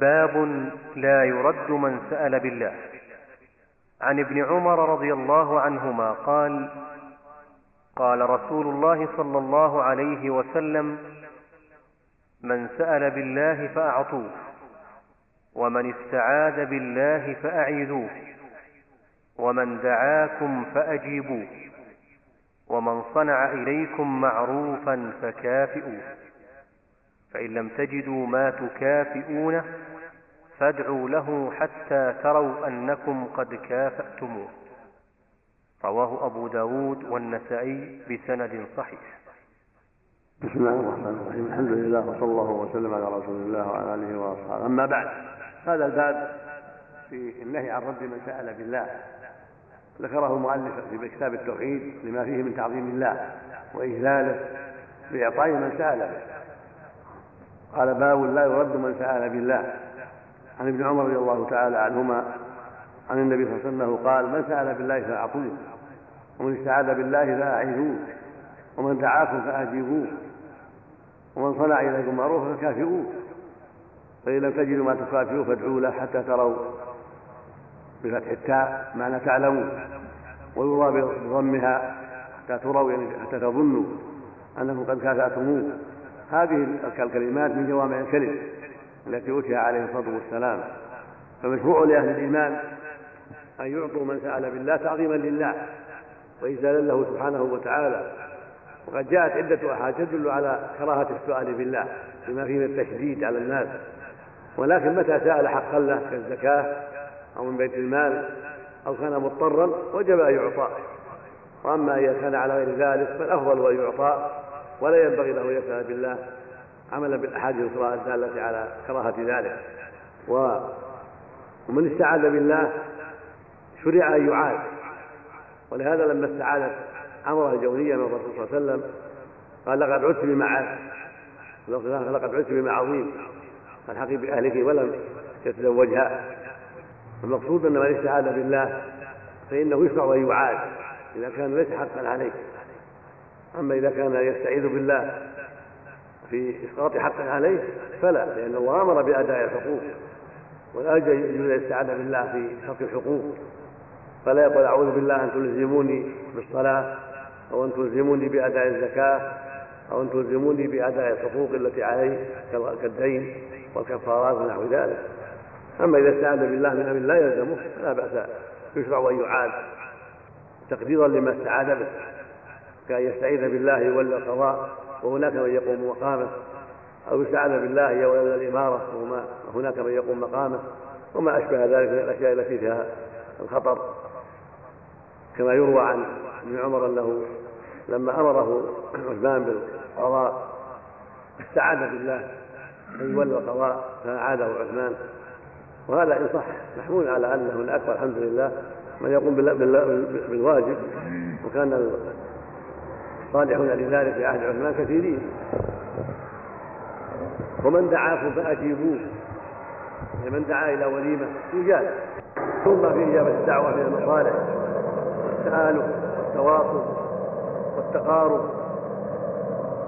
باب لا يرد من سأل بالله. عن ابن عمر رضي الله عنهما قال قال رسول الله صلى الله عليه وسلم من سأل بالله فأعطوه ومن استعاذ بالله فأعيذوه ومن دعاكم فأجيبوه ومن صنع إليكم معروفا فكافئوه. فإن لم تجدوا ما تكافئونه فادعوا له حتى تروا أنكم قد كافأتموه. رواه أبو داود والنسائي بسند صحيح. بسم الله الرحمن الرحيم. الحمد لله وصلى الله وسلم على رسول الله وعلى آله وأصحابه. أما بعد هذا الباب في النهي عن رد من سأل بالله. ذكره المؤلف في كتاب التوحيد لما فيه من تعظيم الله وإجلاله باعطاء من سال به قال باب لا يرد من سأل بالله. عن ابن عمر رضي الله تعالى عنهما عن النبي صلى الله عليه وسلم قال من سأل بالله فأعطوه. ومن استعاذ بالله فاعيذوه ومن دعاكم فأجيبوه. ومن صنع إليكم معروفا فكافئوه. فإن لم تجدوا ما تكافئوه فادعوا له حتى تروا بفتح التاء معنى تعلموا. ويروى بضمها حتى تروا يعني حتى تظنوا أنكم قد كافأتموه. هذه الكلمات من جوامع الكلم التي أوتي عليه الصلاه والسلام. فمشروع لأهل الإيمان أن يعطوا من سأل بالله تعظيما لله واجلالا له سبحانه وتعالى. وقد جاءت عدة أحاديث تدل على كراهة السؤال بالله بما فيه من التشديد على الناس. ولكن متى سأل حقا له كالزكاة أو من بيت المال أو كان مضطرا وجب أن يعطى. وأما إذا كان على غير ذلك فالأفضل أن يعطى. ولا ينبغي له أن يسأل بالله عملا بالأحاديث الأخرى الدالة على كراهة ذلك. ومن استعاذ بالله شرع أن يعاد. ولهذا لما استعاذت عمره الجونية من الرسول صلى الله عليه وسلم قال لقد عدت بمعاذ. لقد عدت بما عظيم فالحقي بأهلك ولم يتزوجها. المقصود أن من استعاذ بالله فإنه يشرع أن يعاد إذا كان ليس حقا عليه أما إذا كان يستعيذ بالله في إسقاط حق عليه فلا لأن الله أمر بأداء الحقوق ولا يجوز الاستعاذة بالله في حق الحقوق. فلا يقول أعوذ بالله أن تلزموني بالصلاة أو أن تلزموني بأداء الزكاة أو أن تلزموني بأداء الحقوق التي عليه كالدين والكفارات ونحو ذلك. أما إذا استعاذ بالله من أمر لا يلزمه فلا بأس يشرع أن يعاد تقديرا لما استعاذ به. كأن يستعيذ بالله يولى القضاء وهناك من يقوم مقامه أو يستعاذ بالله يولى الإمارة وهناك من يقوم مقامه وما أشبه ذلك من الأشياء التي فيها الخطر. كما يروى عن ابن عمر أنه لما أمره عثمان بالقضاء استعاذ بالله أن يولى القضاء فأعاده عثمان. وهذا إن صح محمول على أنه الأكبر الحمد لله من يقوم بالواجب وكان الصالحون لذلك في عهد عثمان كثيرين. ومن دعاكم فأجيبوه. يعني من دعا إلى وليمة يجاب ثم في إجابة الدعوة من المصالح التآلف والتواصل والتقارب.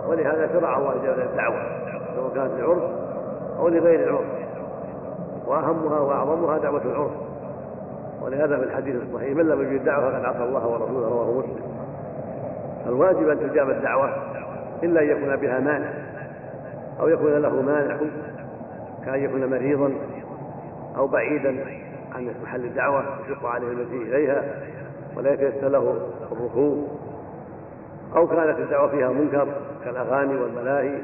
ولهذا شرع الله جل الدعوة سواء كانت للعرف أو لغير العرف وأهمها وأعظمها دعوة العرف ولهذا في الحديث الصحيح من لم يجد الدعوة فقد عصى الله ورسوله رواه مسلم. الواجب أن تجاب الدعوة إلا أن يكون بها مانع أو يكون له مانع كأن يكون مريضا أو بعيدا عن محل الدعوة يشق عليه المجيء إليها ولا يتيسر له الركوب أو كانت الدعوة فيها منكر كالأغاني والملاهي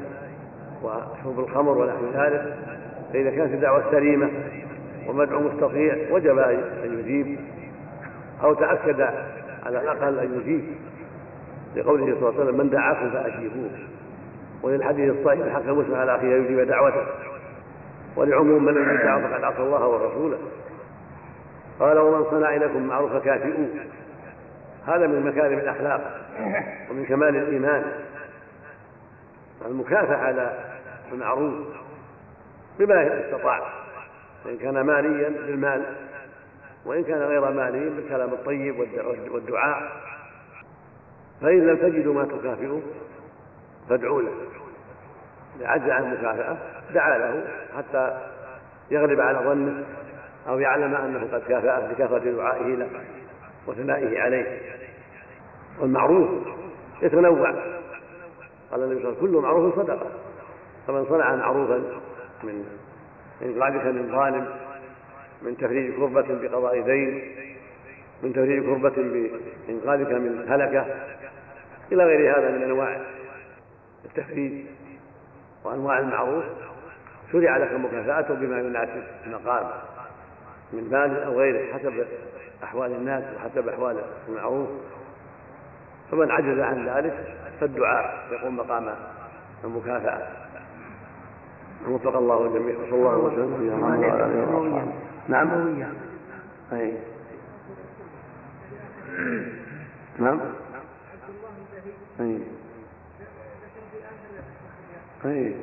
وشرب الخمر ونحو ذلك فإذا كانت الدعوة سليمة ومدعو مستطيع وجب أن يجيب أو تأكد على الأقل أن يجيب. لقوله صلى الله عليه وسلم من دعاكم فأجيبوه. وللحديث الصحيح حق المسلم على أخيه يجيب دعوته. ولعموم من لم يدعه فقد عصى الله ورسوله. قال ومن صنع لكم معروف كافئوه هذا من مكارم الأخلاق ومن كمال الإيمان. المكافأة على المعروف بما استطاع وإن كان ماليا بالمال وإن كان غير مالي بالكلام الطيب والدعاء. فإن لم تجدوا ما تكافئوا فادعوا له. إذا عجز عن المكافأة دعا له حتى يغلب على ظنه أو يعلم أنه قد كافأه بكثرة دعائه له وثنائه عليه. والمعروف يتنوع. قال النبي صلى الله عليه وسلم كل معروف صدقة. فمن صنع معروفا من إنقاذك من ظالم من تفريج كربة بقضاء دين من تفريج كربة بإنقاذك من هلكة إلى غير هذا من أنواع التفريج وأنواع المعروف. شرع لك مكافأته بما يناسب المقام من مال أو غيره حسب أحوال الناس وحسب أحوال المعروف. فمن عجز عن ذلك فالدعاء يقوم مقام المكافأة. وفق الله الجميع. وصلى الله وسلم على نعم أي. نعم. أي. أي.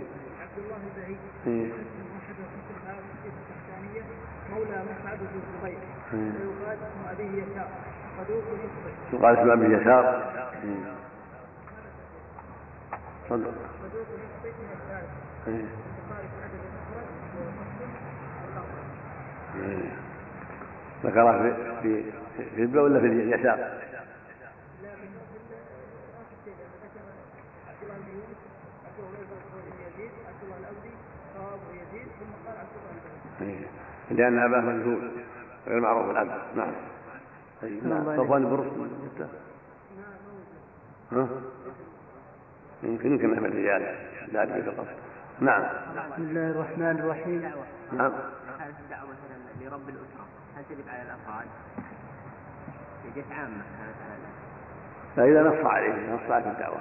أي. مولى مسعد بن الزبير ويقال اسم أبيه يسار. صدوق يخطئ يقال اسم أبيه يسار. صدق صدوق. يخطئ من في في الباء ولا في اليسار؟ لأن أباه مجهول غير معروف العبد نعم. طيب نعم. صفوان بن رشد. ها؟ يمكن يمكن من الرجال ذلك فقط نعم. بسم الله الرحمن الرحيم. نعم. هذه الدعوة مثلا لرب الأسرة. هل تجب على الأفراد؟ جت عامة لا إذا نص عليه نص عليه الدعوة.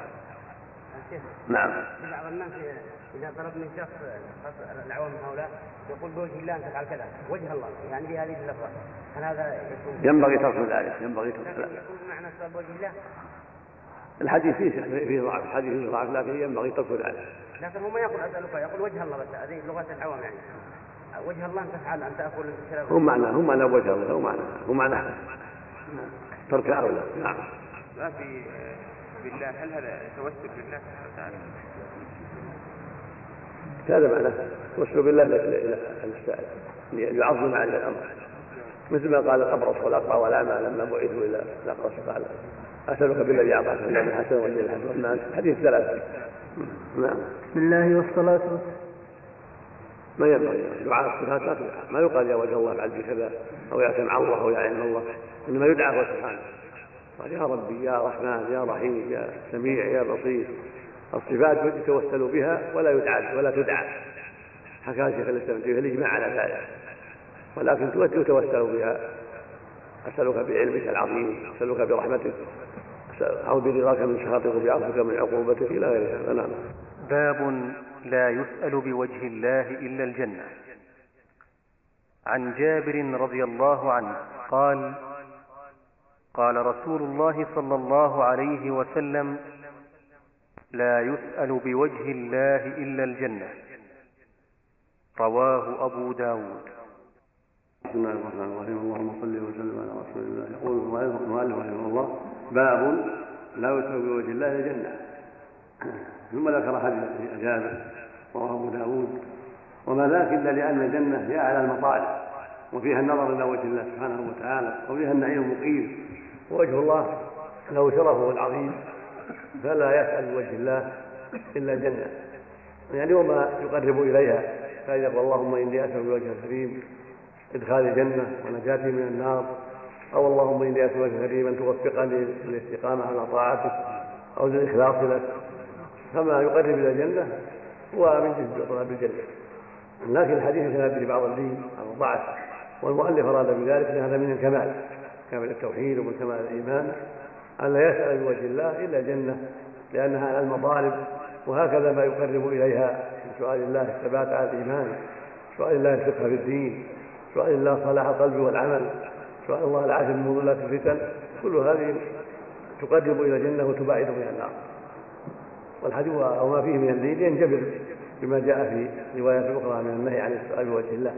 نعم. بعض الناس إذا طلب من شخص العوام هؤلاء يقول بوجه الله أن تفعل كذا وجه الله. يعني بهذه اللفظة هل هذا يكون ينبغي ترك ذلك ينبغي ترك ذلك. يكون معنى سؤال بوجه الله؟ الحديث فيه فيه ضعف الحديث فيه ضعف لكن ينبغي ترك ذلك. لكن هو ما يقول أسألك يقول وجه الله بس هذه لغة العوام يعني. وجه الله أن تفعل أن تأكل هو معنى هو معنى وجه الله هو معنى هو معنى. ترك اولى نعم. ما في بالله هل هذا توسل بالله تعالى؟ هذا معناه توسل بالله للسائل ليعظم عليه الأمر. مثل ما قال الابرص والاقرع والاعمى لما بعثوا إلى الاقرص قال أسألك بالذي أعطاك الله الحسن والدين الحسن حديث ثلاثة. نعم. بسم الله والصلاة والسلام. ما ينبغي. دعاء الصفات لا ما يقال يا وجه الله افعل كذا أو يا سمع الله أو يا علم الله. إنما يدعى سبحانه. يا ربي يا رحمن يا رحيم يا سميع يا بصير. الصفات يتوسل بها ولا يدعى ولا تدعى. حكى شيخ الإسلام ابن الإجماع على ذلك. ولكن يتوسل بها. أسألك بعلمك العظيم أسألك برحمتك. أعوذ برضاك من سخطك وبعفوك من عقوبتك إلى غير هذا نعم. باب لا يسأل بوجه الله إلا الجنة. عن جابر رضي الله عنه قال قال رسول الله صلى الله عليه وسلم لا يسأل بوجه الله إلا الجنة. رواه أبو داود. بسم الله الرحمن الرحيم. اللهم صل وسلم على رسول الله. يقول المؤلف رحمه الله باب لا يسأل بوجه الله الجنة. ثم ذكر حديث جابر رواه أبو داود. وما ذاك إلا لأن الجنة هي أعلى المطالب وفيها النظر إلى وجه الله سبحانه وتعالى وفيها النعيم المقيم. ووجه الله له شرفه العظيم فلا يسأل بوجه الله إلا الجنة. يعني وما يقرب إليها فيقول اللهم إني اسال بوجه الكريم ادخال الجنة ونجاتي من النار أو اللهم إني اسال بوجه الكريم أن توفقني للاستقامة على طاعتك أو للإخلاص لك. فما يقرب إلى الجنة هو من جنس طلب الجنة. لكن الحديث يتنبه به بعض الدين أو ضعف والمؤلف أراد بذلك ان هذا من الكمال كمال التوحيد ومن كمال الإيمان. ان لا يسأل بوجه الله الا الجنة لأنها على المطالب وهكذا ما يقرب إليها من سؤال الله الثبات على الإيمان سؤال الله الفقه في الدين سؤال الله صلاح القلب والعمل سؤال الله العافيه من مضلات الفتن. كل هذه تقرب إلى الجنة وتباعد من النار. والحديث أو ما فيه من الليل ينجبر بما جاء في روايات أخرى من النهي عن السؤال بوجه الله.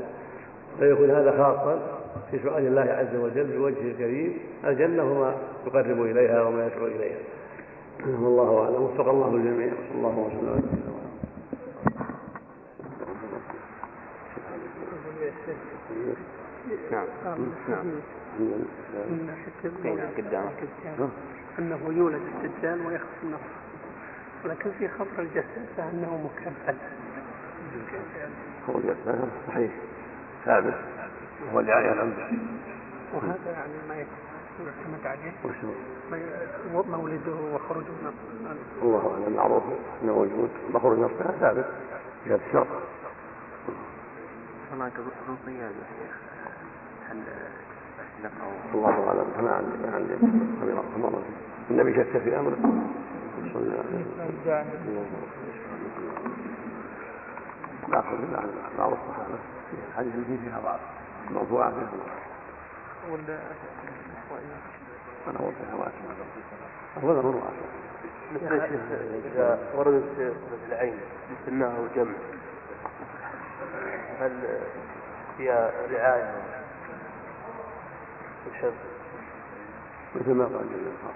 فيكون هذا خاصا في سؤال الله عز وجل بوجهه الكريم الجنة وما يقرب إليها وما يدعو إليها. والله أعلم. وفق الله الجميع. صلى الله وسلم على نعم. آه، نعم. من ناحية نعم،. أنه يولد الدجال ويخفي النصر ولكن في خبر الجسد فأنه مكفل هو الجسد صحيح. ثابت. وهو اللي عليه الحمد. وهذا يعني ما يعتمد عليه؟ وش هو؟ مولده وخروجه من الله أعلم. معروف إنه موجود. مخرج نصفها ثابت. جهه الشرق هناك خصوصية يا شيخ. هل الله أعلم. ما عندي ما عندي النبي شك في أمره. صلى عليه وسلم ناخذ عن بعض الصحابه الحديث اللي فيها بعض مرفوعه فيها بعض ولا أنا هو فيها واسع افضل من واسع إذا وردت في العين سناه جمع هل فيها رعاية وحفظ مثل ما قال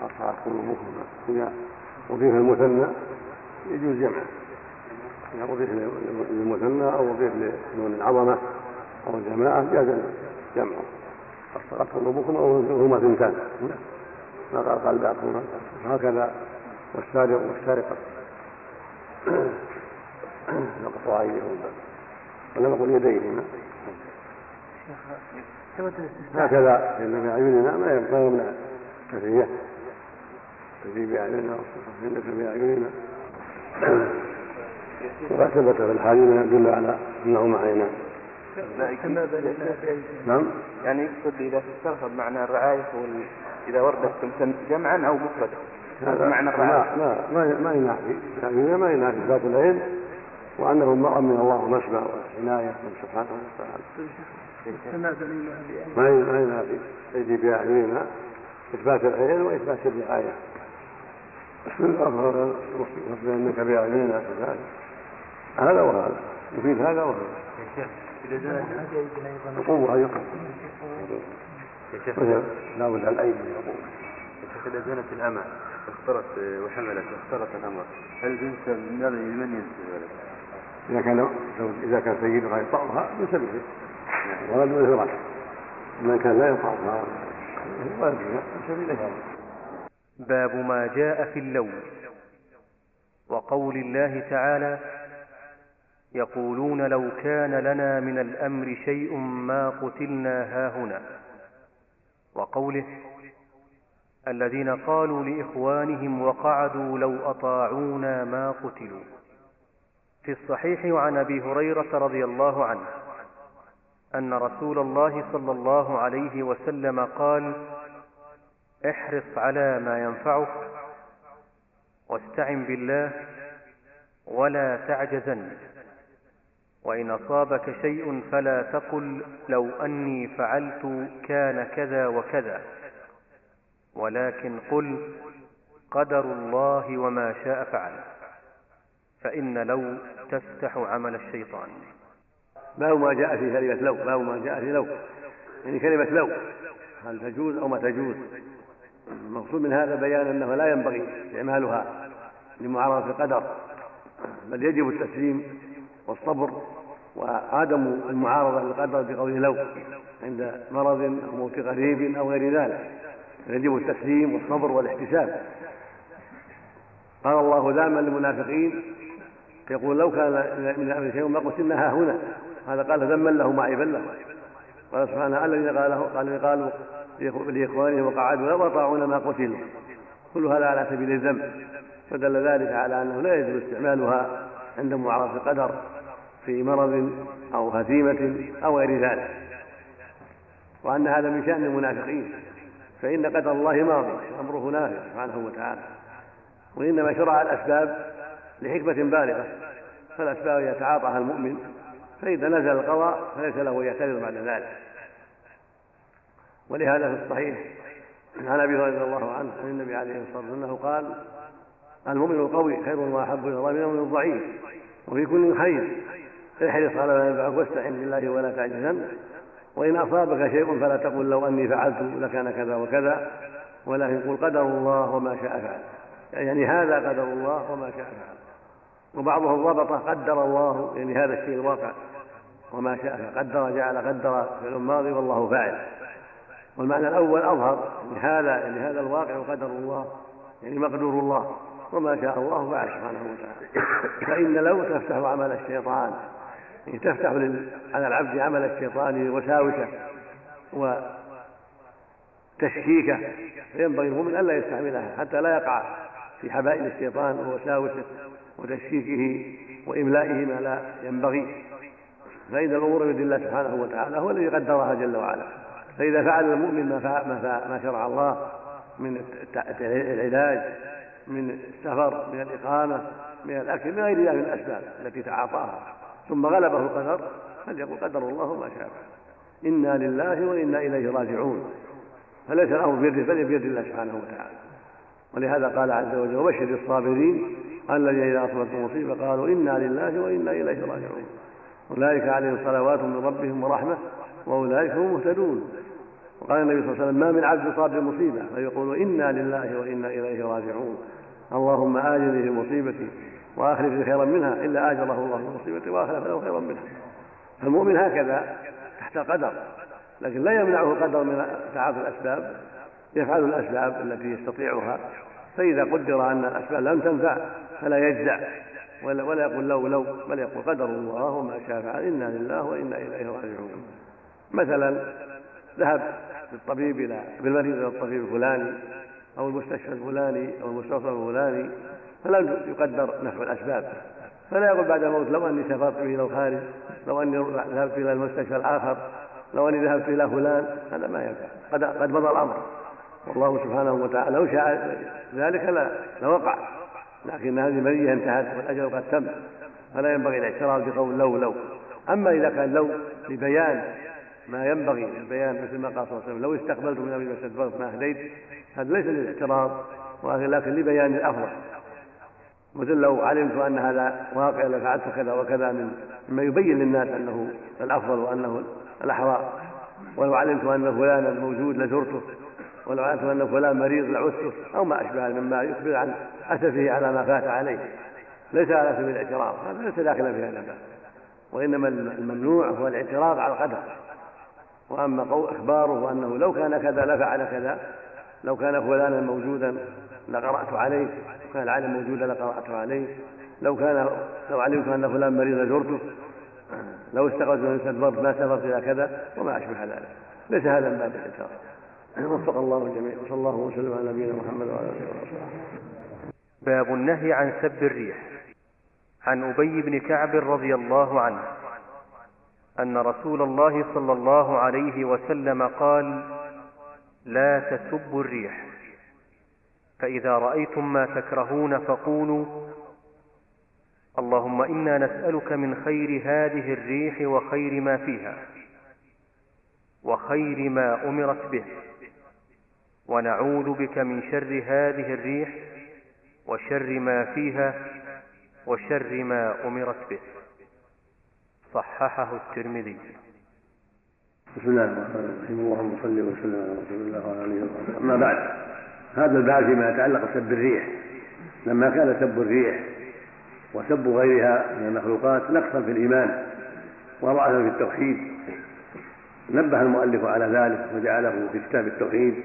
اصحاب قلوبكم اذا اضيف المثنى يجوز جمعه. إذا اضيف للمثنى أو اضيف لنون العظمه أو الجماعه جاز جمعه. اصطغت قلوبكم أو هما ثنتان. ما قال قال بعضكم هكذا والسارق والسارقة. يقطع ايديهم ولم يقل يديهما هكذا فإن في أعيننا ما ما يمنع كثير تجي بأعيننا وإنك بأعيننا وقد ثبت في الحديث ما يدل على أنه بأيديهم نعم؟ يعني يقصد إذا فسرها بمعنى الرعاية وال... إذا وردت تمثل جمعا أو مفردا هذا معنى الرعاية. ما ما ما ينافي. بأعيننا ما ينافي ذات العين وأنه مرء من الله ونشبع وعناية من سبحانه وتعالى. ما ينافي. يجي بأعيننا إثبات العين وإثبات الرعاية. الأفضل أنك بأعيننا كذلك هذا وهذا. يفيد هذا وهذا. إذا زالت القوة هذه قوة يا شيخ مثل لا بد من القوة يا شيخ إذا زالت الأمة اخترت وحملت واخترت الأمر هل الإنسان ماذا لمن ينسب ذلك؟ إذا كان إذا كان سيدها يطأها من سبيله ولد فراش من كان لا يطأها ولد من سبيله باب ما جاء في اللون وقول الله تعالى يقولون لو كان لنا من الأمر شيء ما قتلنا هاهنا. وقوله الذين قالوا لإخوانهم وقعدوا لو أطاعونا ما قتلوا. في الصحيح عن أبي هريرة رضي الله عنه أن رسول الله صلى الله عليه وسلم قال احرص على ما ينفعك واستعن بالله ولا تعجزن. وإن أصابك شيء فلا تقل لو أني فعلت كان كذا وكذا. ولكن قل قدر الله وما شاء فعل. فإن لو تفتح عمل الشيطان. باب ما جاء في كلمة لو؟ باب ما جاء في لو؟ يعني كلمة لو هل تجوز أو ما تجوز؟ المقصود من هذا بيان أنه لا ينبغي استعمالها لمعارضة القدر بل يجب التسليم والصبر وعدم المعارضة للقدر بقول لو عند مرض أو موت قريب أو غير ذلك. يجب التسليم والصبر والاحتساب. قال الله دائما للمنافقين يقول لو كان من الامر شيء ما قتلنا ها هنا. هذا قال ذما له معيبا له. قال سبحانه الذين قال قالوا لاخوانهم وقعدوا لو اطاعونا ما قتلوا كل هذا على سبيل الذم فدل ذلك على أنه لا يجوز استعمالها عند معارضه القدر في مرض أو هزيمة أو غير ذلك. وأن هذا من شأن المنافقين. فإن قدر الله ماضي وامره نافذ سبحانه وتعالى. وإنما شرع الأسباب لحكمة بالغة. فالأسباب يتعاطاها المؤمن فإذا نزل القضاء فليس له أن يعترض بعد ذلك. ولهذا في الصحيح عن أبي هريرة رضي الله عنه عن النبي عليه الصلاة والسلام أنه قال المؤمن القوي خير وأحب إلى الله من المؤمن الضعيف وفي كل خير احرص على ما ينفعك واستعن بالله ولا تعجزن وإن أصابك شيء فلا تقل لو أني فعلت لكان كذا وكذا ولكن قل قدر الله وما شاء فعل. يعني هذا قدر الله وما شاء فعل. وبعضهم ضبط قدر الله يعني هذا الشيء الواقع وما شاء قدر جعل قدر في الماضي والله فاعل. والمعنى الأول أظهر لهذا لهذا الواقع قدر الله يعني مقدور الله وما شاء الله فعل سبحانه وتعالى. فإن لو تفتح عمل الشيطان يعني تفتح على العبد عمل الشيطان وساوسه وتشكيكه فينبغي المؤمن ألا يستعملها حتى لا يقع في حبائل الشيطان ووساوسه وتشكيكه وإملائه ما لا ينبغي. فإن الأمور بيد الله سبحانه وتعالى هو الذي قدرها جل وعلا. فإذا فعل المؤمن ما, ما, ما شرع الله من العلاج من السفر من الإقامة من الأكل من غير ذلك من الأسباب التي تعاطاها. ثم غلبه القدر فليقول قدر الله ما شاء. إنا لله وإنا إليه راجعون. فليس الأمر بيده بل بيد الله سبحانه وتعالى. ولهذا قال عز وجل وبشر الصابرين الذين إذا أصابتهم مصيبة قالوا إنا لله وإنا إليه راجعون. أولئك عليهم صلوات من ربهم ورحمة وأولئك هم المهتدون وقال النبي صلى الله عليه وسلم ما من عبد يصاب بمصيبة. فيقول إنا لله وإنا إليه راجعون. اللهم آجرني في مصيبتي وآخلف خيرا منها إلا آجره الله في مصيبتي وآخلف له خيرا منها. فالمؤمن هكذا تحت القدر لكن لا يمنعه القدر من تعاطي الأسباب يفعل الأسباب التي يستطيعها. فإذا قدر أن الأسباب لم تنفع فلا يجزع ولا, ولا يقول لو لو بل يقول قدر الله وما شاء فعل إنا لله وإنا إليه راجعون. مثلا ذهب بالطبيب إلى بالمريض إلى الطبيب الفلاني أو المستشفى الفلاني أو المستوصف الفلاني فلم يقدر نفع الأسباب. فلا يقول بعد الموت لو أني سافرت إلى الخارج لو أني ذهبت إلى المستشفى الآخر لو أني ذهبت إلى فلان هذا ما ينفع. قد قد مضى الأمر. والله سبحانه وتعالى لو شاء ذلك لا لوقع لكن هذه المنية انتهت والأجل قد تم. فلا ينبغي الاعتراض بقول لو لو. أما إذا كان لو لبيان ما ينبغي البيان مثل ما قال صلى الله عليه وسلم. لو استقبلت من أمري ما ما هديت هذا ليس للاعتراض ولكن لبيان الأفضل. مثل لو علمت أن هذا واقع لفعلت كذا وكذا من مما يبين للناس أنه الأفضل وأنه الأحرى ولو علمت أن فلانا موجود لزرته ولو علمت أن فلان مريض لعدته أو ما أشبه مما يخبر عن أسفه على ما فات عليه. ليس على سبيل الاعتراض هذا ليس داخلا في هذا الباب. وإنما الممنوع هو الاعتراض على القدر. وأما أخباره أنه لو كان كذا لفعل كذا لو كان فلانا موجودا لقرأت عليه لو كان العالم موجودا لقرأت عليه لو كان لو علمت أن فلان مريض لزرته لو استغرت من استدبرت ما سافرت إلى كذا وما أشبه ذلك. ليس هذا من باب الاعتراض وفق الله الجميع. وصلى الله وسلم على نبينا محمد وعلى آله وصحبه باب النهي عن سب الريح. عن أبي بن كعب رضي الله عنه. أن رسول الله صلى الله عليه وسلم قال لا تسبوا الريح. فإذا رأيتم ما تكرهون فقولوا اللهم إنا نسألك من خير هذه الريح وخير ما فيها وخير ما أمرت به ونعوذ بك من شر هذه الريح وشر ما فيها وشر ما أمرت به. صححه الترمذي. بسم الله الرحمن الرحيم. اللهم صل وسلم على رسول الله وعلى آله وصحبه. أما بعد هذا الباب فيما يتعلق بسب الريح. لما كان سب الريح وسب غيرها من المخلوقات نقصا في الإيمان وضعفا في التوحيد. نبه المؤلف على ذلك وجعله في كتاب التوحيد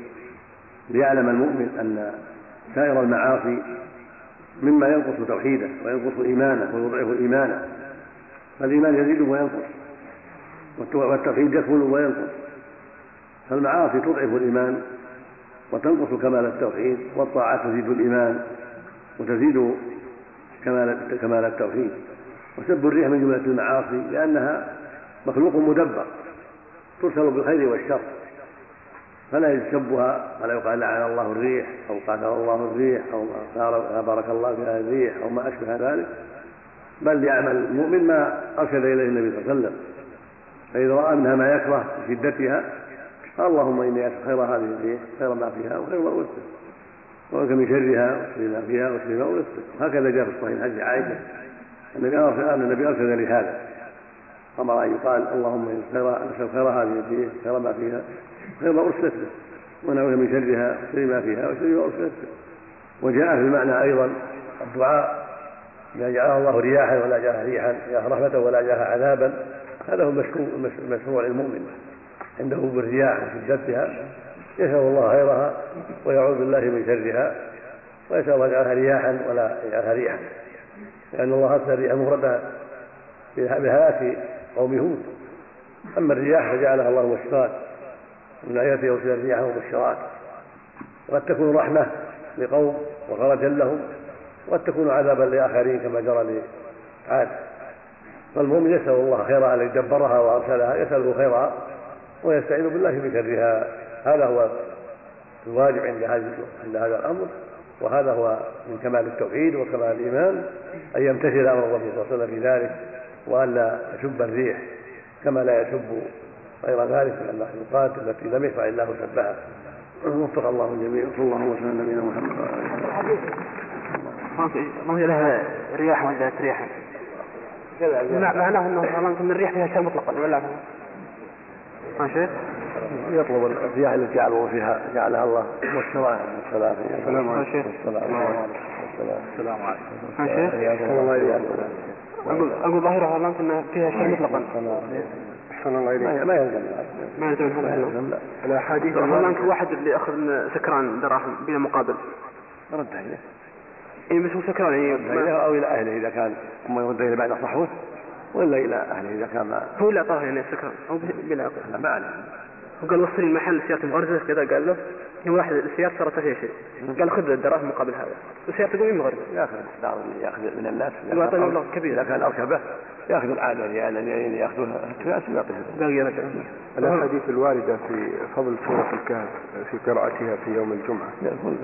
ليعلم المؤمن أن سائر المعاصي مما ينقص توحيده وينقص إيمانه ويضعف إيمانه. فالإيمان يزيد وينقص والتوحيد يكمل وينقص. فالمعاصي تضعف الإيمان وتنقص كمال التوحيد والطاعات تزيد الإيمان وتزيد كمال كمال التوحيد. وسب الريح من جملة المعاصي لأنها مخلوق مدبر ترسل بالخير والشر. فلا يسبها ولا يقال لعن الله الريح أو قاتل الله الريح أو بارك الله في الريح أو ما أشبه ذلك. بل يعمل المؤمن ما أرشد إليه النبي صلى الله عليه وسلم. فإذا رأى منها ما يكره بشدتها قال اللهم إني أسأل خير هذه الريح خير ما فيها وخير ما أرسل. وانك من شرها وشر ما فيها وشر ما أرسل. هكذا جاء في الصحيح حديث عائشة. النبي النبي ارسل لهذا. أمر أن يقال اللهم نسال خير هذه الريح خير ما فيها خير ما أرسلت به ونعوذ من شرها وشر ما فيها وشر ما أرسلت به وجاء في المعنى أيضا الدعاء إذا جعلها الله رياحا ولا جعلها ريحا جعلها رحمة ولا جعلها عذابا. هذا هو المشروع للمؤمن. عنده بالرياح وشدتها يسأل الله خيرها ويعوذ بالله من شرها ويسأل الله يجعلها رياحا ولا يجعلها ريحا. لأن الله أرسل الرياح مفردة بهلاك قوم هود. أما الرياح فجعلها الله مشفاة من آياته يرسل الرياح مبشرات وقد تكون رحمة لقوم وخرجا لهم. وقد تكون عذابا لآخرين كما جرى لعاد. فالمؤمن يسأل الله خيرها الذي دبرها وأرسلها يسأله خيرها ويستعين بالله بشرها هذا هو الواجب عند هذا عند هذا الأمر وهذا هو من كمال التوحيد وكمال الإيمان أن يمتثل أمر الرسول صلى الله عليه وسلم في ذلك وأن لا يسب الريح كما لا يسب غير ذلك من المخلوقات التي لم يفعل الله سبها وفق الله الجميع وصلى الله وسلم على نبينا محمد. ما هي لها رياح ولا رياح؟ معناه انه من الريح فيها شيء مطلقا ولا ما شيخ يطلب الرياح التي جعله فيها جعلها الله والسلام والسلام السلام عليكم. السلام عليكم. السلام عليكم. أقول أقول ظاهرها الان ان فيها شيء مطلقا. احسن الله اليك ما يلزم. ما يلزم. ما يلزم لا. الأحاديث واحد اللي أخذ سكران دراهم بلا مقابل. ردها اليه اي بس هو سكران يعني أو إلى أهله إذا كان ثم يرد اليه بعد صحوة ولا إلى أهله إذا كان ما هو اللي اعطاه يعني سكران أو بلا لا ما عليه. وقال وصلني المحل سيارة مغرزة كذا قال له يوم واحد السيارة صارت فيها شيء. قال خذ الدراهم مقابل هذا. السيارة تقوم مغرزة. ياخذ يأخذ من الناس. يعطي مبلغ كبير. إذا كان أركبه يأخذ العادة ريالا ريالين ياخذونها الناس ويعطيه قال يرجع الأحاديث الواردة في فضل سورة الكهف في قراءتها في يوم الجمعة.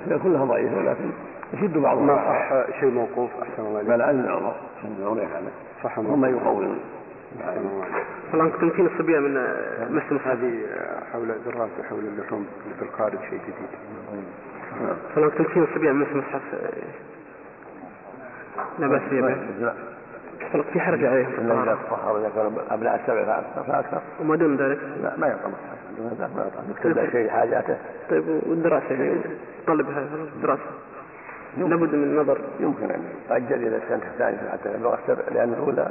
هي كلها ضعيفة ولكن يشد بعضها. ما صح شيء موقوف أحسن الله بل عن عمر عن عمر صح هم يقولون. الان تمكين الصبية من مس هذه حول دراسة حول اللحوم في الخارج شيء جديد. فلو تمكين الصبية من مس مصحف لا بأس فلو في حرج عليهم إلا إذا تطهروا إذا كانوا أبناء السبع فأكثر فأكثر وما دون ذلك. لا ما يعطى مصحف ما يعطى يكتب شيء حاجاته. طيب والدراسة يعني؟ طلبها الدراسة لابد من نظر. يمكن أن يؤجل إلى السنة الثانية حتى يبلغ السبع لأن الأولى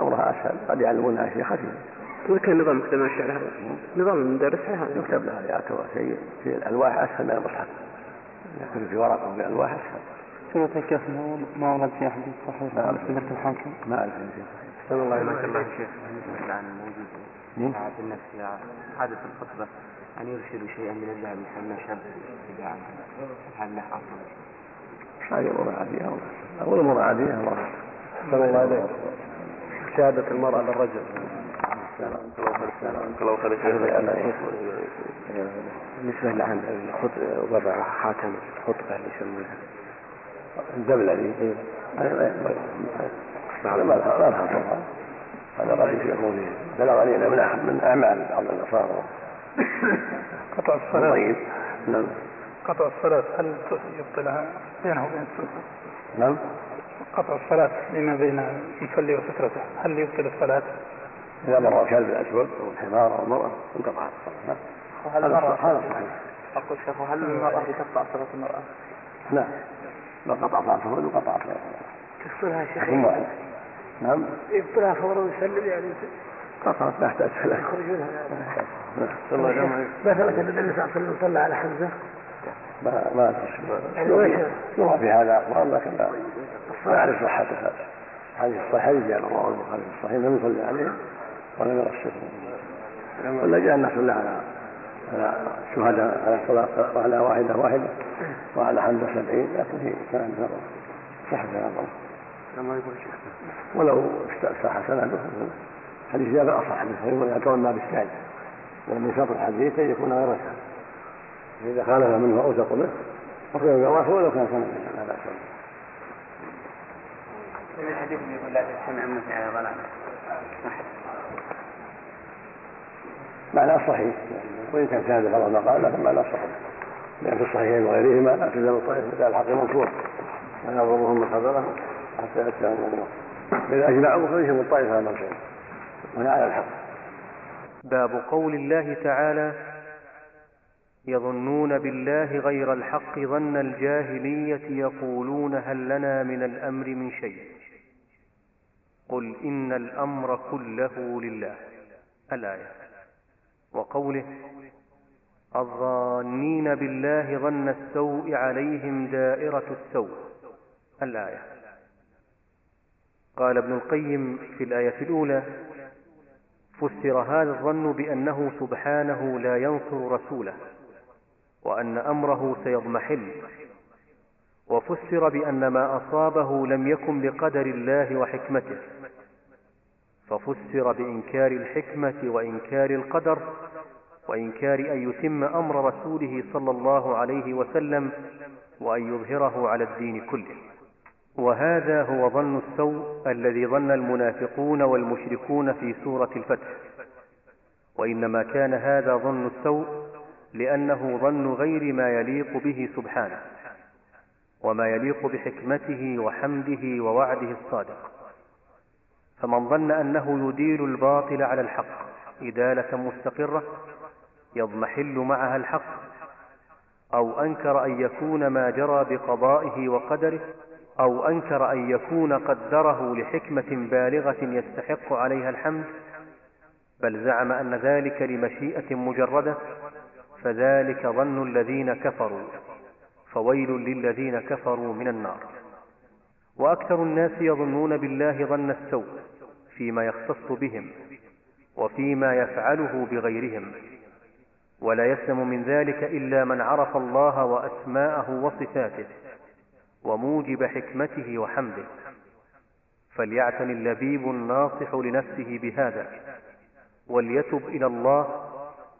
أمرها أسهل. قد يعلمونها شيء خفيف. إذا كان نظام ماشي على هذا. نظام المدرس هذا. يكتب لها يعتبر شيء في الألواح أسهل من المصحف يكتب في ورقة وفي ألواح أسهل. سورة الكهف ما ورد في حديث صحيح؟ ما أعرف. سمعت الحاكم. ما أعرف شيء أحسن الله شاء الله شيخ. عن موجود. مين؟ في النفس حادث الخطبة. أن يرسل شيئا من الذهب يسمى شاب اتباعا هل له أصل؟ هذه أمور عادية أول أمور عادية الله أحسن الله إليك. شهادة المرأة للرجل. بالنسبة لعن وضع خاتم خطبة اللي يسمونها. الدبل هذه هذا ما لها ما لها ضرر هذا قد يكون بلغني من من اعمال بعض النصارى قطع الصلاة. طيب. نعم. قطع الصلاة. هل يبطلها؟ بينه وبين السترة؟ نعم. قطع الصلاة فيما بين المصلي وسترته. هل يبطل الصلاة؟ إذا مر الكلب الاسود أو الحمار أو المراه انقطع الصلاة. وهل هذا المرأة هذا صحيح. أقول شيخ وهل المرأة تقطع صلاة المرأة؟ نعم لو قطع صلاته وقطع صلاته تفصلها يا شيخ؟ نعم. يبطلها فورا ويسلم يعني. قطعت لا تحتاج سلام يخرجونها نعم مثلا كان النبي صلى الله عليه وسلم صلى على حمزة. ما ما يعني يرى في هذا اقوال لكن ما اعرف صحتها هذه الصحيح جاء رواه البخاري في الصحيح لم يصلي عليه ولم الشفع ولا جاء الناس صلى على على شهداء على صلاة وعلى واحدة واحدة وعلى حمزة سبعين لكن في كلام نظر صح كلام الله. ولو صح سنده. حديث جابر أصح من صحيح ما بالشاهد لأن شرط الحديث أن يكون غير شاهد فإذا خالف منه أوثق منه فقيل بالرافع ولو كان سنة لا بأس من الحديث يقول لا تجتمع مثل على ضلال معنى صحيح. وإن كان شاهد بعض ما قال لكن معنى صحيح. لأن في الصحيحين وغيرهما لا تزال الطائفة مثل الحق منصور ولا يضرهم من خذلهم حتى أمر الله إذا أجمعوا فليسوا الطائفة منصور وهي على الحق. باب قول الله تعالى يظنون بالله غير الحق ظن الجاهلية يقولون هل لنا من الأمر من شيء. قل إن الأمر كله لله. الآية. وقوله الظانين بالله ظن السوء عليهم دائرة السوء. الآية. قال ابن القيم في الآية الأولى فسر هذا الظن بأنه سبحانه لا ينصر رسوله وأن أمره سيضمحل. وفسر بأن ما أصابه لم يكن بقدر الله وحكمته. ففسر بإنكار الحكمة وإنكار القدر وإنكار أن يتم أمر رسوله صلى الله عليه وسلم وأن يظهره على الدين كله. وهذا هو ظن السوء الذي ظن المنافقون والمشركون في سورة الفتح. وإنما كان هذا ظن السوء لأنه ظن غير ما يليق به سبحانه وما يليق بحكمته وحمده ووعده الصادق. فمن ظن أنه يديل الباطل على الحق إدالة مستقرة يضمحل معها الحق أو أنكر أن يكون ما جرى بقضائه وقدره أو أنكر أن يكون قدره لحكمة بالغة يستحق عليها الحمد بل زعم أن ذلك لمشيئة مجردة فذلك ظن الذين كفروا فويل للذين كفروا من النار. وأكثر الناس يظنون بالله ظن السوء فيما يختص بهم وفيما يفعله بغيرهم ولا يسلم من ذلك إلا من عرف الله وأسماءه وصفاته وموجب حكمته وحمده. فليعتني اللبيب الناصح لنفسه بهذا وليتب إلى الله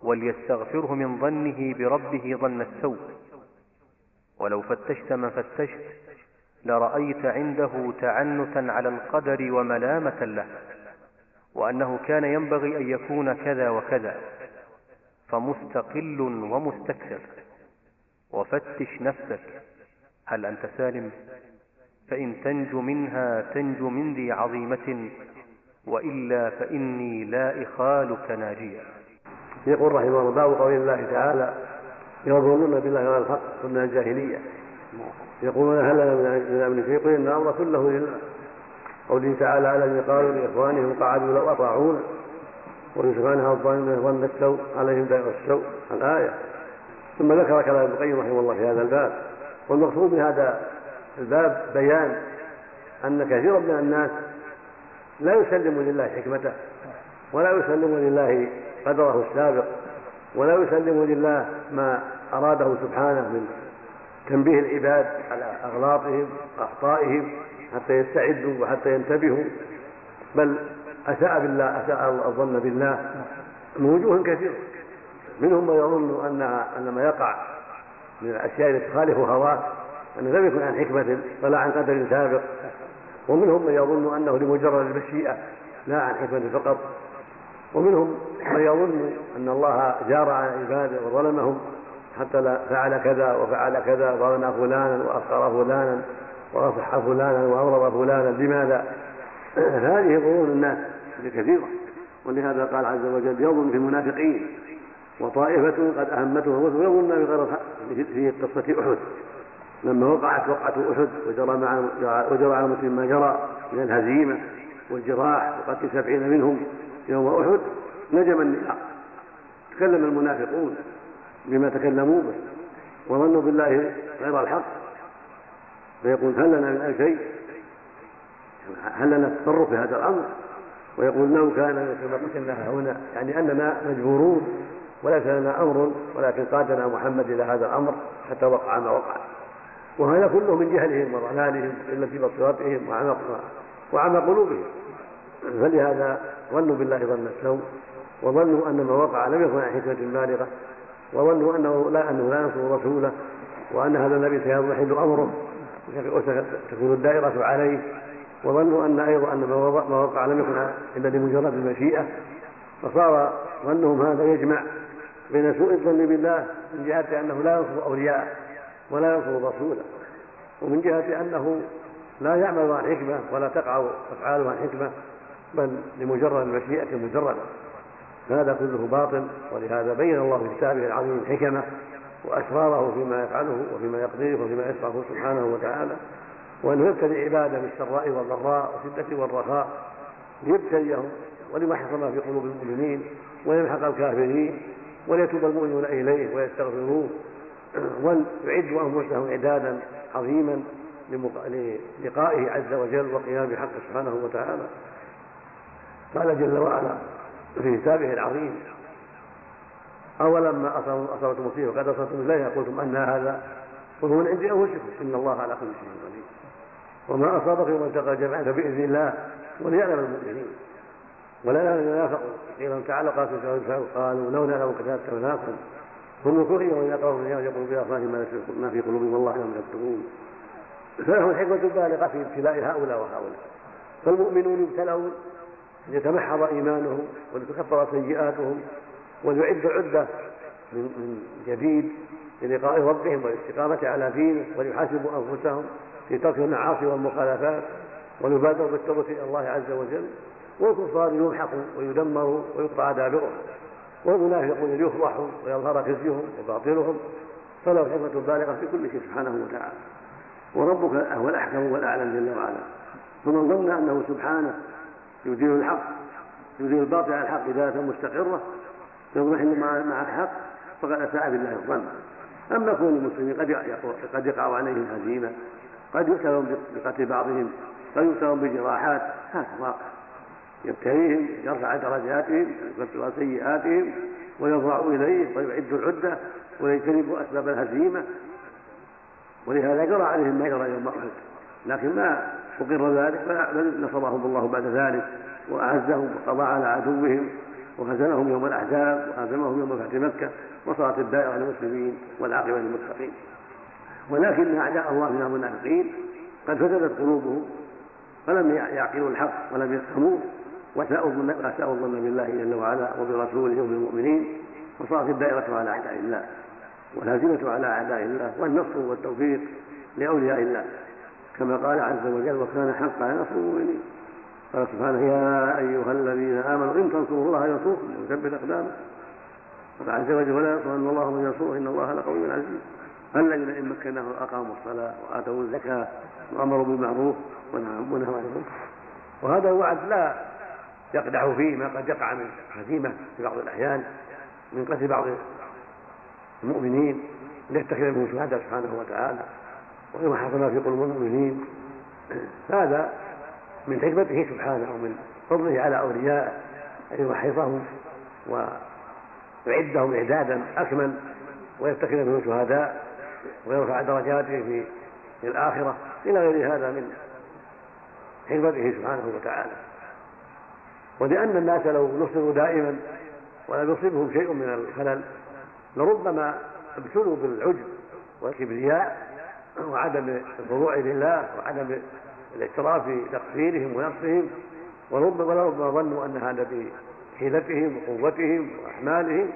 وليستغفره من ظنه بربه ظن السوء. ولو فتشت من فتشت لرأيت عنده تعنتا على القدر وملامة له وأنه كان ينبغي أن يكون كذا وكذا فمستقل ومستكثر. وفتش نفسك هل أنت سالم؟ فإن تنج منها تنج من ذي عظيمة وإلا فإني لا إخالك ناجيا يقول رحمه الله باب قول الله تعالى يظنون بالله غير الحق من الجاهلية. يقولون هل من امن شيء؟ قل إن الأمر كله لله. قوله تعالى على قالوا لإخوانهم قعدوا لو أطاعونا؟ ويوسف عنها الظالمين ظن السوء عليهم دائرة السوء الآية. ثم ذكر كلام ابن القيم رحمه الله في هذا الباب. والمقصود من هذا الباب بيان أن كثيرا من الناس لا يسلم لله حكمته ولا يسلم لله قدره السابق ولا يسلم لله ما أراده سبحانه من تنبيه العباد على أغلاطهم واخطائهم حتى يستعدوا وحتى ينتبهوا. بل أساء بالله أساء الظن بالله من وجوه كثيرة. منهم من يظن أن ما يقع من الأشياء التي تخالف هواه أنه لم يكن عن حكمة ولا عن قدر سابق. ومنهم من يظن أنه لمجرد المشيئه لا عن حكمة فقط. ومنهم من يظن أن الله جار على عباده وظلمهم. حتى لا فعل كذا وفعل كذا ظلم فلانا وأخر فلانا واصح فلانا واغضب فلانا لماذا؟ هذه ظنون الناس كثيرة ولهذا قال عز وجل يظن في المنافقين وطائفة قد أهمتهم الرسل يظن بغير في قصة أحد. لما وقعت وقعة أحد وجرى مع وجرى على المسلمين ما جرى من الهزيمة والجراح وقتل سبعين منهم يوم أحد نجم النفاق. تكلم المنافقون. بما تكلموا به وظنوا بالله غير الحق. فيقول هل لنا من شيء؟ هل لنا تصرف في هذا الأمر؟ ويقول لو كان كما قتلنا هنا يعني أننا مجبورون وليس لنا أمر ولكن قادنا محمد إلى هذا الأمر حتى وقع ما وقع. وهذا كله من جهلهم وضلالهم قله بصيرتهم وعمى وعمى قلوبهم. فلهذا ظنوا بالله ظن السوء وظنوا أن ما وقع لم يكن عن حكمة بالغة. وظنوا أنه لا انه لا ينصر رسوله وأن هذا النبي سيضمحل أمره وستكون الدائرة عليه. وظنوا أن أيضا أن ما وقع لم يكن إلا لمجرد المشيئة. فصار ظنهم هذا يجمع بين سوء الظن بالله من جهة أنه لا ينصر أولياءه ولا ينصر رسوله ومن جهة أنه لا يعمل عن حكمة ولا تقع أفعاله عن حكمة بل لمجرد المشيئة المجرده فهذا كله باطل ولهذا بين الله في كتابه العظيم حكمه وأسراره فيما يفعله وفيما يقضيه وفيما يشرعه سبحانه وتعالى وأنه يبتلي عبادة بالسراء والضراء والشده والرخاء ليبتليهم وليمحص ما في قلوب المؤمنين ويمحق الكافرين وليتوب المؤمنون إليه ويستغفروه وليعدوا أنفسهم إعدادا عظيما للقائه عز وجل وقيام بحقه سبحانه وتعالى. قال جل وعلا في كتابه العظيم. أولما أصابتم مصيبة وقد أصبتم إليها قلتم أن هذا قل هو من عند أنفسكم إن الله على كل شيء قدير. وما أصابكم يوم التقى الجمعان فبإذن الله وليعلم المؤمنين. ولا يعلم ينافقوا قيل تعالى قال قالوا لو نعلم كتابناكم هم كفروا وإذا قالوا اليوم يقولوا بأفواههم ما في قلوبهم والله لم يكتبون. فلهم الحكمة البالغة في ابتلاء هؤلاء وهؤلاء. فالمؤمنون يبتلون ليتمحض إيمانهم ولتكفر سيئاتهم وليعد عدة من جديد للقاء ربهم والاستقامة على دينه وليحاسبوا أنفسهم في ترك المعاصي والمخالفات وليبادروا بالتوبة إلى الله عز وجل. والكفار يمحقوا ويدمروا ويقطع دابرهم والمنافقون يفضحوا ويظهر خزيهم وباطلهم. فله حكمة بالغة في كل شيء سبحانه وتعالى. وربك هو الأحكم والأعلم جل وعلا. فمن ظن أنه سبحانه يدير الحق يدير الباطل على الحق إدارة مستقرة يضمحل مع الحق فقد أساء بالله الظن. أما كون المسلمين قد قد يقع عليهم هزيمة قد يؤتون بقتل بعضهم قد يؤتون بجراحات هذا واقع. يبتليهم يرفع درجاتهم يكفر سيئاتهم ويضع إليه ويعد العدة ويجتنب أسباب الهزيمة. ولهذا جرى عليهم ما جرى يوم أحد. لكن ما أقر ذلك بل نصرهم الله بعد ذلك وأعزهم وقضى على عدوهم وهزمهم يوم الأحزاب وهزمهم يوم فتح مكة وصارت الدائرة للمسلمين والعاقبة للمتقين. ولكن أعداء الله من المنافقين قد فسدت قلوبهم فلم يعقلوا الحق ولم يفهموه وساءوا الظن بالله جل وعلا وبرسوله وبالمؤمنين وصارت الدائرة على أعداء الله والهزيمة على أعداء الله والنصر والتوفيق لأولياء الله. كما قال عز وجل وكان حقا على نصر المؤمنين. قال سبحانه يا أيها الذين آمنوا إن تنصروا الله ينصركم ويثبت أقدامكم قال عز وجل ولا ينصرن الله من ينصره إن الله لقوي عزيز. الذين إن مكناهم أقاموا الصلاة وآتوا الزكاة وأمروا بالمعروف ونهوا عن المنكر. وهذا الوعد لا يقدح فيه ما قد يقع من هزيمة في بعض الأحيان من قتل بعض المؤمنين. ليتخذ منهم شهداء سبحانه وتعالى. ويما حصل في قلوب المؤمنين هذا من حكمته سبحانه ومن فضله على أوليائه أن يمحصهم ويعدهم إعدادا أكمل ويتخذ منهم شهداء ويرفع درجاتهم في الآخرة إلى غير هذا من حكمته سبحانه وتعالى. ولأن الناس لو نصروا دائما ولم يصبهم شيء من الخلل لربما ابتلوا بالعجب والكبرياء وعدم الخضوع لله وعدم الاعتراف بتقصيرهم ونقصهم ولربما ظنوا ان هذا بحيلتهم وقوتهم واحمالهم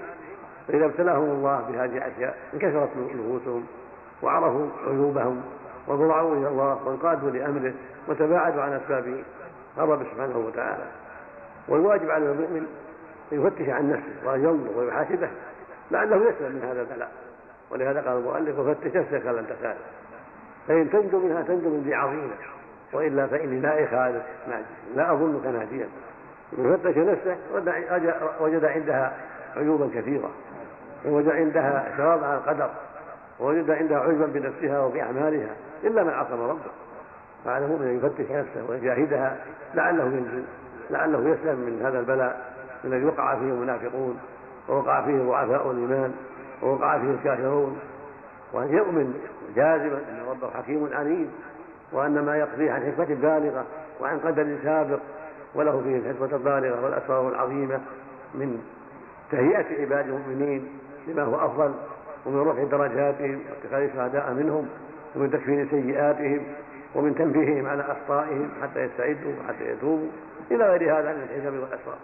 فإذا ابتلاهم الله بهذه الأشياء انكسرت نفوسهم وعرفوا عيوبهم وضرعوا إلى الله وانقادوا لأمره وتباعدوا عن أسباب غضب سبحانه وتعالى. والواجب على المؤمن أن يفتش عن نفسه وان ينظر ويحاسبه لعله يسلم من هذا البلاء. ولهذا قال المؤلف وفتش نفسك لن تخالف فإن تنجو منها تنجو من ذي عظيمة وإلا فإني لا أخالف لا أظنك ناجيا إن فتش نفسه وجد عندها عيوبا كثيرة ووجد عندها اعتراض على القدر ووجد عندها عجبا بنفسها وبأعمالها إلا من عصم ربه. فعلى المؤمن أن يفتش نفسه ويجاهدها لعله ينجو لعله يسلم من هذا البلاء الذي وقع فيه المنافقون ووقع فيه ضعفاء الإيمان ووقع فيه الكافرون. وأن يؤمن جازما أن ربه حكيم عليم وأن ما يقضيه عن حكمة بالغة وعن قدر سابق وله فيه الحكمة البالغة والأسرار العظيمة من تهيئة عباد المؤمنين لما هو أفضل ومن رفع درجاتهم واتخاذ الشهداء منهم ومن تكفير سيئاتهم ومن تنبيههم على أخطائهم حتى يستعدوا وحتى يتوبوا. إلى غير هذا من الحكم والأسرار.